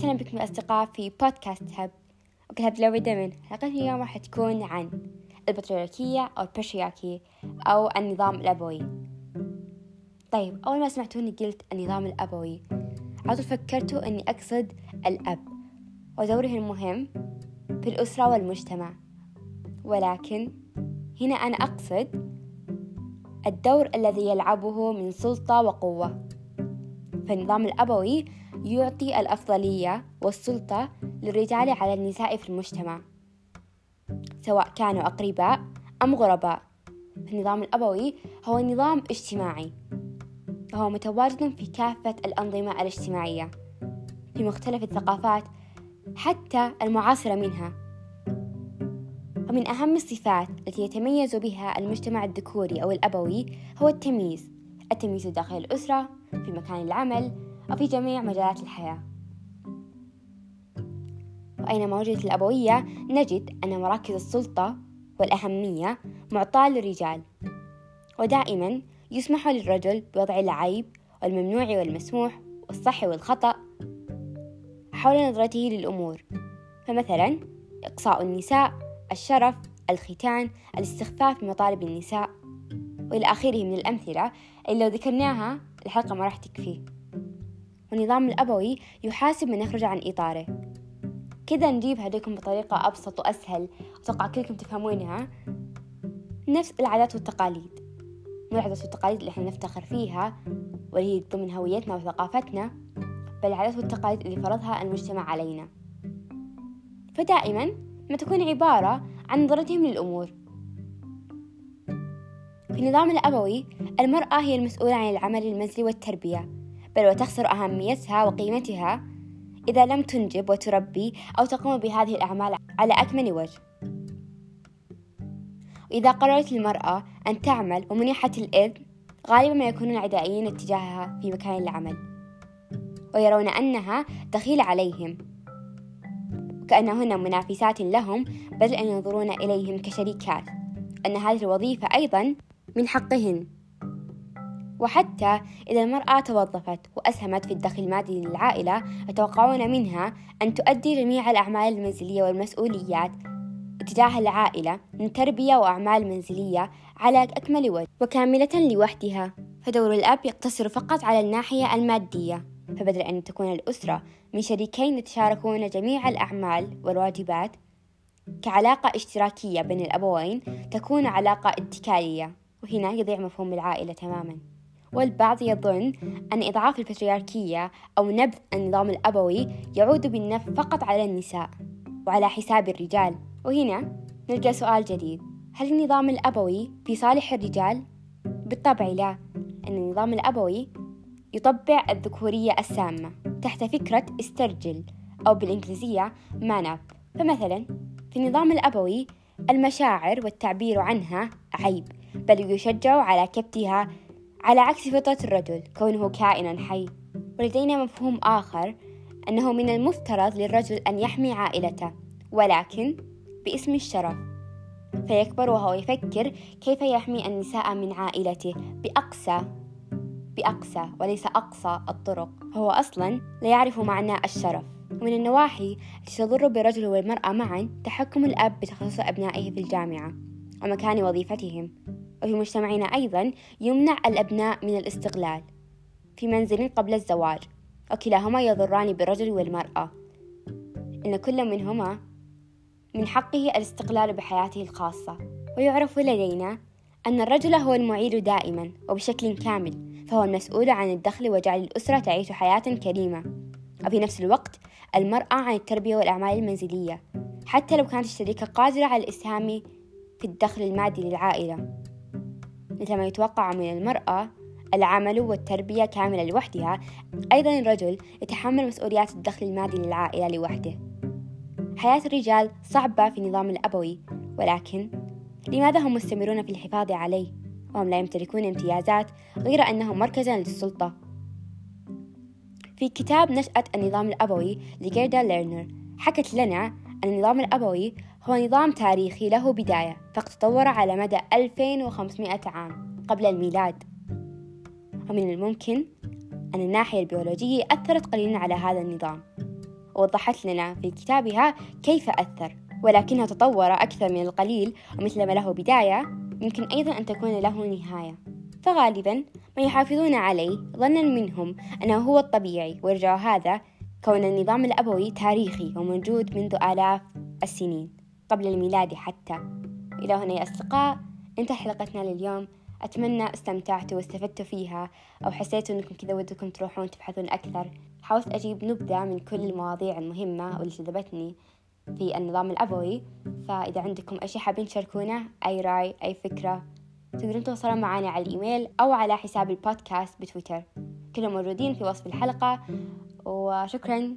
وسهلا بكم أصدقاء في بودكاست هب وكتبت لو بدا من حلقة اليوم راح تكون عن البطريركية أو البشرياكية أو النظام الأبوي. طيب أول ما سمعتوني قلت النظام الأبوي. عطوا فكرتوا أني أقصد الأب. ودوره المهم في الأسرة والمجتمع. ولكن هنا أنا أقصد الدور الذي يلعبه من سلطة وقوة. فالنظام الأبوي يعطي الأفضلية والسلطة للرجال على النساء في المجتمع سواء كانوا أقرباء أم غرباء. النظام الأبوي هو نظام اجتماعي وهو متواجد في كافة الأنظمة الاجتماعية في مختلف الثقافات حتى المعاصرة منها. ومن أهم الصفات التي يتميز بها المجتمع الذكوري أو الأبوي هو التمييز التمييز داخل الأسرة في مكان العمل أو في جميع مجالات الحياة. وأينما وجدت الأبوية؟ نجد أن مراكز السلطة والأهمية معطاة للرجال ودائما يسمح للرجل بوضع العيب والممنوع والمسموح والصح والخطأ حول نظرته للأمور فمثلا إقصاء النساء الشرف الختان الاستخفاف بمطالب النساء وإلى آخره من الأمثلة اللي لو ذكرناها الحلقة ما راح تكفي. والنظام الأبوي يحاسب من يخرج عن إطاره. كذا نجيب هديكم بطريقة أبسط وأسهل. أتوقع كلكم تفهمونها نفس العادات والتقاليد. مو العادات والتقاليد اللي إحنا نفتخر فيها واللي هي ضمن هويتنا وثقافتنا بل العادات والتقاليد اللي فرضها المجتمع علينا. فدائما ما تكون عبارة عن نظرتهم للأمور. في النظام الأبوي المرأة هي المسؤولة عن العمل المنزلي والتربية. بل وتخسر أهميتها وقيمتها إذا لم تنجب وتربي أو تقوم بهذه الأعمال على أكمل وجه. وإذا قررت المرأة أن تعمل ومنيحة الإذن غالبا ما يكونون عدائيين اتجاهها في مكان العمل ويرون أنها دخيلة عليهم. وكأنهن منافسات لهم بدل أن ينظرون إليهم كشريكات أن هذه الوظيفة أيضا من حقهن. وحتى إذا المرأة توظفت وأسهمت في الدخل المادي للعائلة يتوقعون منها أن تؤدي جميع الأعمال المنزلية والمسؤوليات اتجاه العائلة من تربية وأعمال منزلية على أكمل وجه وكاملة لوحدها. فدور الأب يقتصر فقط على الناحية المادية فبدل أن تكون الأسرة من شريكين يتشاركون جميع الأعمال والواجبات كعلاقة اشتراكية بين الأبوين تكون علاقة اتكالية. وهنا يضيع مفهوم العائلة تماما. والبعض يظن أن إضعاف البترياركية أو نبذ النظام الأبوي يعود بالنفع فقط على النساء وعلى حساب الرجال. وهنا نلقى سؤال جديد. هل النظام الأبوي في صالح الرجال؟ بالطبع لا أن النظام الأبوي يطبع الذكورية السامة تحت فكرة استرجل أو بالإنجليزية up. فمثلا في النظام الأبوي المشاعر والتعبير عنها عيب بل يشجع على كبتها على عكس فطرة الرجل كونه كائنا حي. ولدينا مفهوم آخر أنه من المفترض للرجل أن يحمي عائلته ولكن باسم الشرف. فيكبر وهو يفكر كيف يحمي النساء من عائلته. بأقسى بأقسى وليس أقصى الطرق. فهو أصلا لا يعرف معنى الشرف. ومن النواحي التي تضر بالرجل والمرأة معا تحكم الأب بتخصص أبنائه في الجامعة ومكان وظيفتهم. وفي مجتمعنا أيضا يمنع الأبناء من الاستغلال في منزل قبل الزواج وكلاهما يضران بالرجل والمرأة. إن كل منهما من حقه الاستقلال بحياته الخاصة. ويعرف لدينا أن الرجل هو المعيل دائما وبشكل كامل فهو المسؤول عن الدخل وجعل الأسرة تعيش حياة كريمة. وفي نفس الوقت المرأة عن التربية والأعمال المنزلية حتى لو كانت الشريكة قادرة على الإسهام في الدخل المادي للعائلة. مثل ما يتوقع من المرأة العمل والتربية كاملة لوحدها أيضا الرجل يتحمل مسؤوليات الدخل المادي للعائلة لوحده. حياة الرجال صعبة في النظام الأبوي ولكن لماذا هم مستمرون في الحفاظ عليه؟ وهم لا يمتلكون امتيازات غير أنهم مركزا للسلطة. في كتاب نشأة النظام الأبوي لجيردا ليرنر حكت لنا النظام الأبوي هو نظام تاريخي له بداية فقد تطور على مدى 2500 عام قبل الميلاد. ومن الممكن أن الناحية البيولوجية أثرت قليلا على هذا النظام. ووضحت لنا في كتابها كيف أثر ولكنه تطور أكثر من القليل ومثل ما له بداية يمكن أيضا أن تكون له نهاية. فغالبا ما يحافظون عليه ظنا منهم أنه هو الطبيعي ويرجع هذا كون النظام الأبوي تاريخي وموجود منذ آلاف السنين قبل الميلاد حتى. إلى هنا يا أصدقاء انتهى حلقتنا لليوم. أتمنى استمتعتوا واستفدتوا فيها أو حسيتوا أنكم كذا ودكم تروحون تبحثون أكثر. حاولت أجيب نبذة من كل المواضيع المهمة واللي جذبتني في النظام الأبوي. فإذا عندكم أي شيء حابين تشاركونه أي رأي أي فكرة تقدرون تتواصلون معنا على الإيميل أو على حساب البودكاست بتويتر. كلهم موجودين في وصف الحلقة. وشكرا.